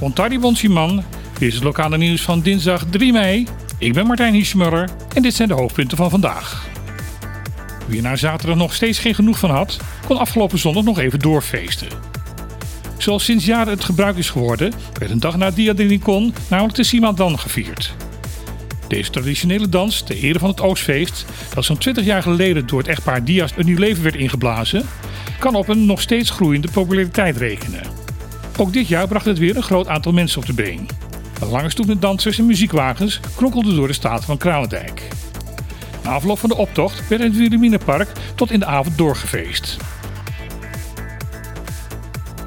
Ontardi Bonsiman, dit is het lokale nieuws van dinsdag 3 mei. Ik ben Martijn Hiesmuller en dit zijn de hoofdpunten van vandaag. Wie er na zaterdag nog steeds geen genoeg van had, kon afgelopen zondag nog even doorfeesten. Zoals sinds jaren het gebruik is geworden, werd een dag na Dia de namelijk de Simadan gevierd. Deze traditionele dans, ter ere van het Oostfeest, dat zo'n 20 jaar geleden door het echtpaar Diaz een nieuw leven werd ingeblazen, kan op een nog steeds groeiende populariteit rekenen. Ook dit jaar bracht het weer een groot aantal mensen op de been. Een lange stoet met dansers en muziekwagens kronkelde door de staat van Kralendijk. Na afloop van de optocht werd het Wilhelminapark tot in de avond doorgefeest.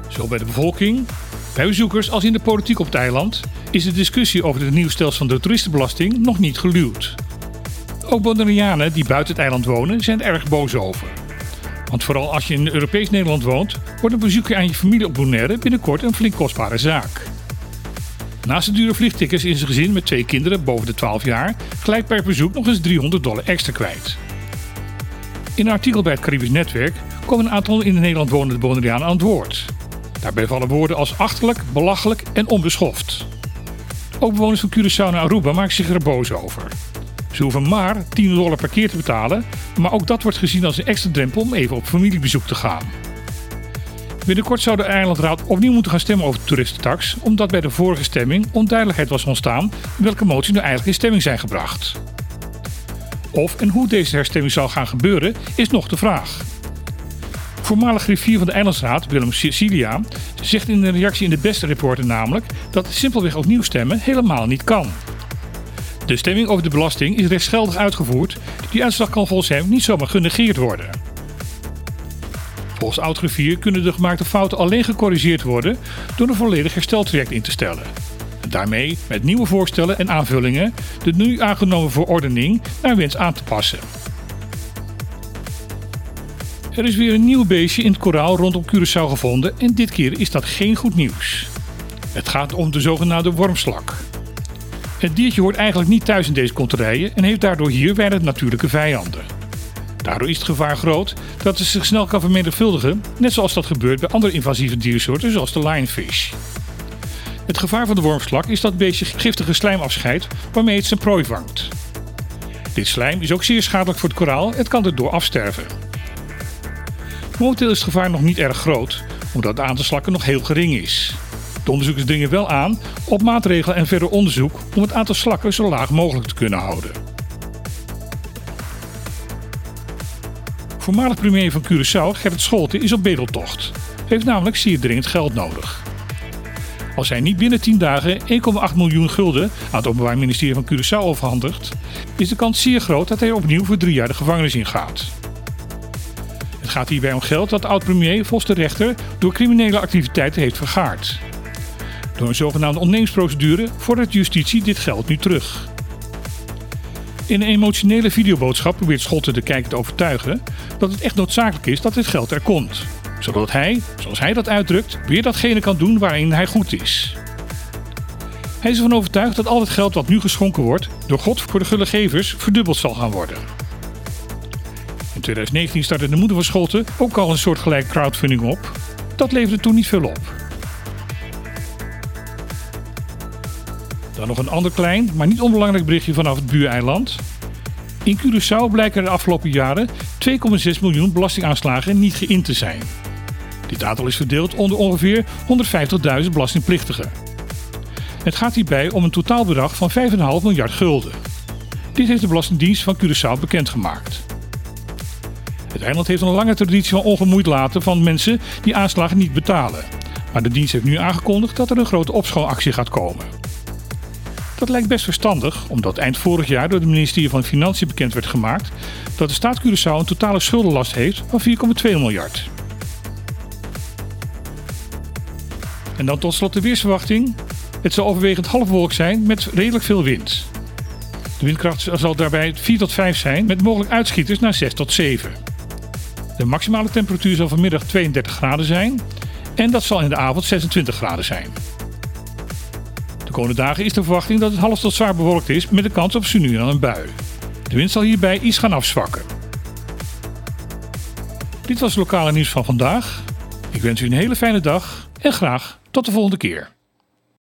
Zo bij de bevolking, bij bezoekers als in de politiek op het eiland is de discussie over het nieuw stelsel van de toeristenbelasting nog niet geluwd. Ook Bonaireanen die buiten het eiland wonen zijn er erg boos over. Want vooral als je in Europees Nederland woont, wordt een bezoekje aan je familie op Bonaire binnenkort een flink kostbare zaak. Naast de dure vliegtickets is een gezin met twee kinderen boven de 12 jaar gelijk per bezoek nog eens 300 dollar extra kwijt. In een artikel bij het Caribisch Netwerk komen een aantal in Nederland wonende Bonaireanen aan het woord. Daarbij vallen woorden als achterlijk, belachelijk en onbeschoft. Ook bewoners van Curaçao en Aruba maken zich er boos over. Ze hoeven maar 10 dollar per keer te betalen, maar ook dat wordt gezien als een extra drempel om even op familiebezoek te gaan. Binnenkort zou de eilandraad opnieuw moeten gaan stemmen over de toeristentax, omdat bij de vorige stemming onduidelijkheid was ontstaan welke moties nu eigenlijk in stemming zijn gebracht. Of en hoe deze herstemming zal gaan gebeuren, is nog de vraag. Voormalig griffier van de Eilandsraad, Willem Cecilia, zegt in een reactie in de beste reporter namelijk dat simpelweg opnieuw stemmen helemaal niet kan. De stemming over de belasting is rechtsgeldig uitgevoerd. Die uitslag kan volgens hem niet zomaar genegeerd worden. Volgens oud-griffier kunnen de gemaakte fouten alleen gecorrigeerd worden door een volledig hersteltraject in te stellen. En daarmee met nieuwe voorstellen en aanvullingen de nu aangenomen verordening naar wens aan te passen. Er is weer een nieuw beestje in het koraal rondom Curaçao gevonden en dit keer is dat geen goed nieuws. Het gaat om de zogenaamde wormslak. Het diertje hoort eigenlijk niet thuis in deze konterijen en heeft daardoor hier weinig natuurlijke vijanden. Daardoor is het gevaar groot dat het zich snel kan vermenigvuldigen, net zoals dat gebeurt bij andere invasieve diersoorten zoals de lionfish. Het gevaar van de wormslak is dat beestje giftige slijm afscheidt waarmee het zijn prooi vangt. Dit slijm is ook zeer schadelijk voor het koraal, het kan erdoor afsterven. Momenteel is het gevaar nog niet erg groot, omdat het aantal slakken nog heel gering is. De onderzoekers dringen wel aan op maatregelen en verder onderzoek om het aantal slakken zo laag mogelijk te kunnen houden. Voormalig premier van Curaçao, Gerrit Scholten, is op bedeltocht. Heeft namelijk zeer dringend geld nodig. Als hij niet binnen 10 dagen 1,8 miljoen gulden aan het Openbaar Ministerie van Curaçao overhandigt, is de kans zeer groot dat hij opnieuw voor drie jaar de gevangenis ingaat. Het gaat hierbij om geld dat oud-premier volgens de rechter door criminele activiteiten heeft vergaard. Door een zogenaamde ontneemsprocedure vordert justitie dit geld nu terug. In een emotionele videoboodschap probeert Schotten de kijker te overtuigen dat het echt noodzakelijk is dat dit geld er komt. Zodat hij, zoals hij dat uitdrukt, weer datgene kan doen waarin hij goed is. Hij is ervan overtuigd dat al het geld wat nu geschonken wordt door God voor de gullegevers verdubbeld zal gaan worden. In 2019 startte de moeder van Scholten ook al een soortgelijke crowdfunding op. Dat leverde toen niet veel op. Dan nog een ander klein, maar niet onbelangrijk berichtje vanaf het buureiland. In Curaçao blijken de afgelopen jaren 2,6 miljoen belastingaanslagen niet geïnd te zijn. Dit aantal is verdeeld onder ongeveer 150.000 belastingplichtigen. Het gaat hierbij om een totaalbedrag van 5,5 miljard gulden. Dit heeft de Belastingdienst van Curaçao bekendgemaakt. Het eiland heeft een lange traditie van ongemoeid laten van mensen die aanslagen niet betalen. Maar de dienst heeft nu aangekondigd dat er een grote opschoonactie gaat komen. Dat lijkt best verstandig, omdat eind vorig jaar door het ministerie van Financiën bekend werd gemaakt dat de staat Curaçao een totale schuldenlast heeft van 4,2 miljard. En dan tot slot de weersverwachting. Het zal overwegend halfwolk zijn met redelijk veel wind. De windkracht zal daarbij 4 tot 5 zijn met mogelijk uitschieters naar 6 tot 7. De maximale temperatuur zal vanmiddag 32 graden zijn en dat zal in de avond 26 graden zijn. De komende dagen is de verwachting dat het half tot zwaar bewolkt is met de kans op nu en een bui. De wind zal hierbij iets gaan afzwakken. Dit was het lokale nieuws van vandaag. Ik wens u een hele fijne dag en graag tot de volgende keer.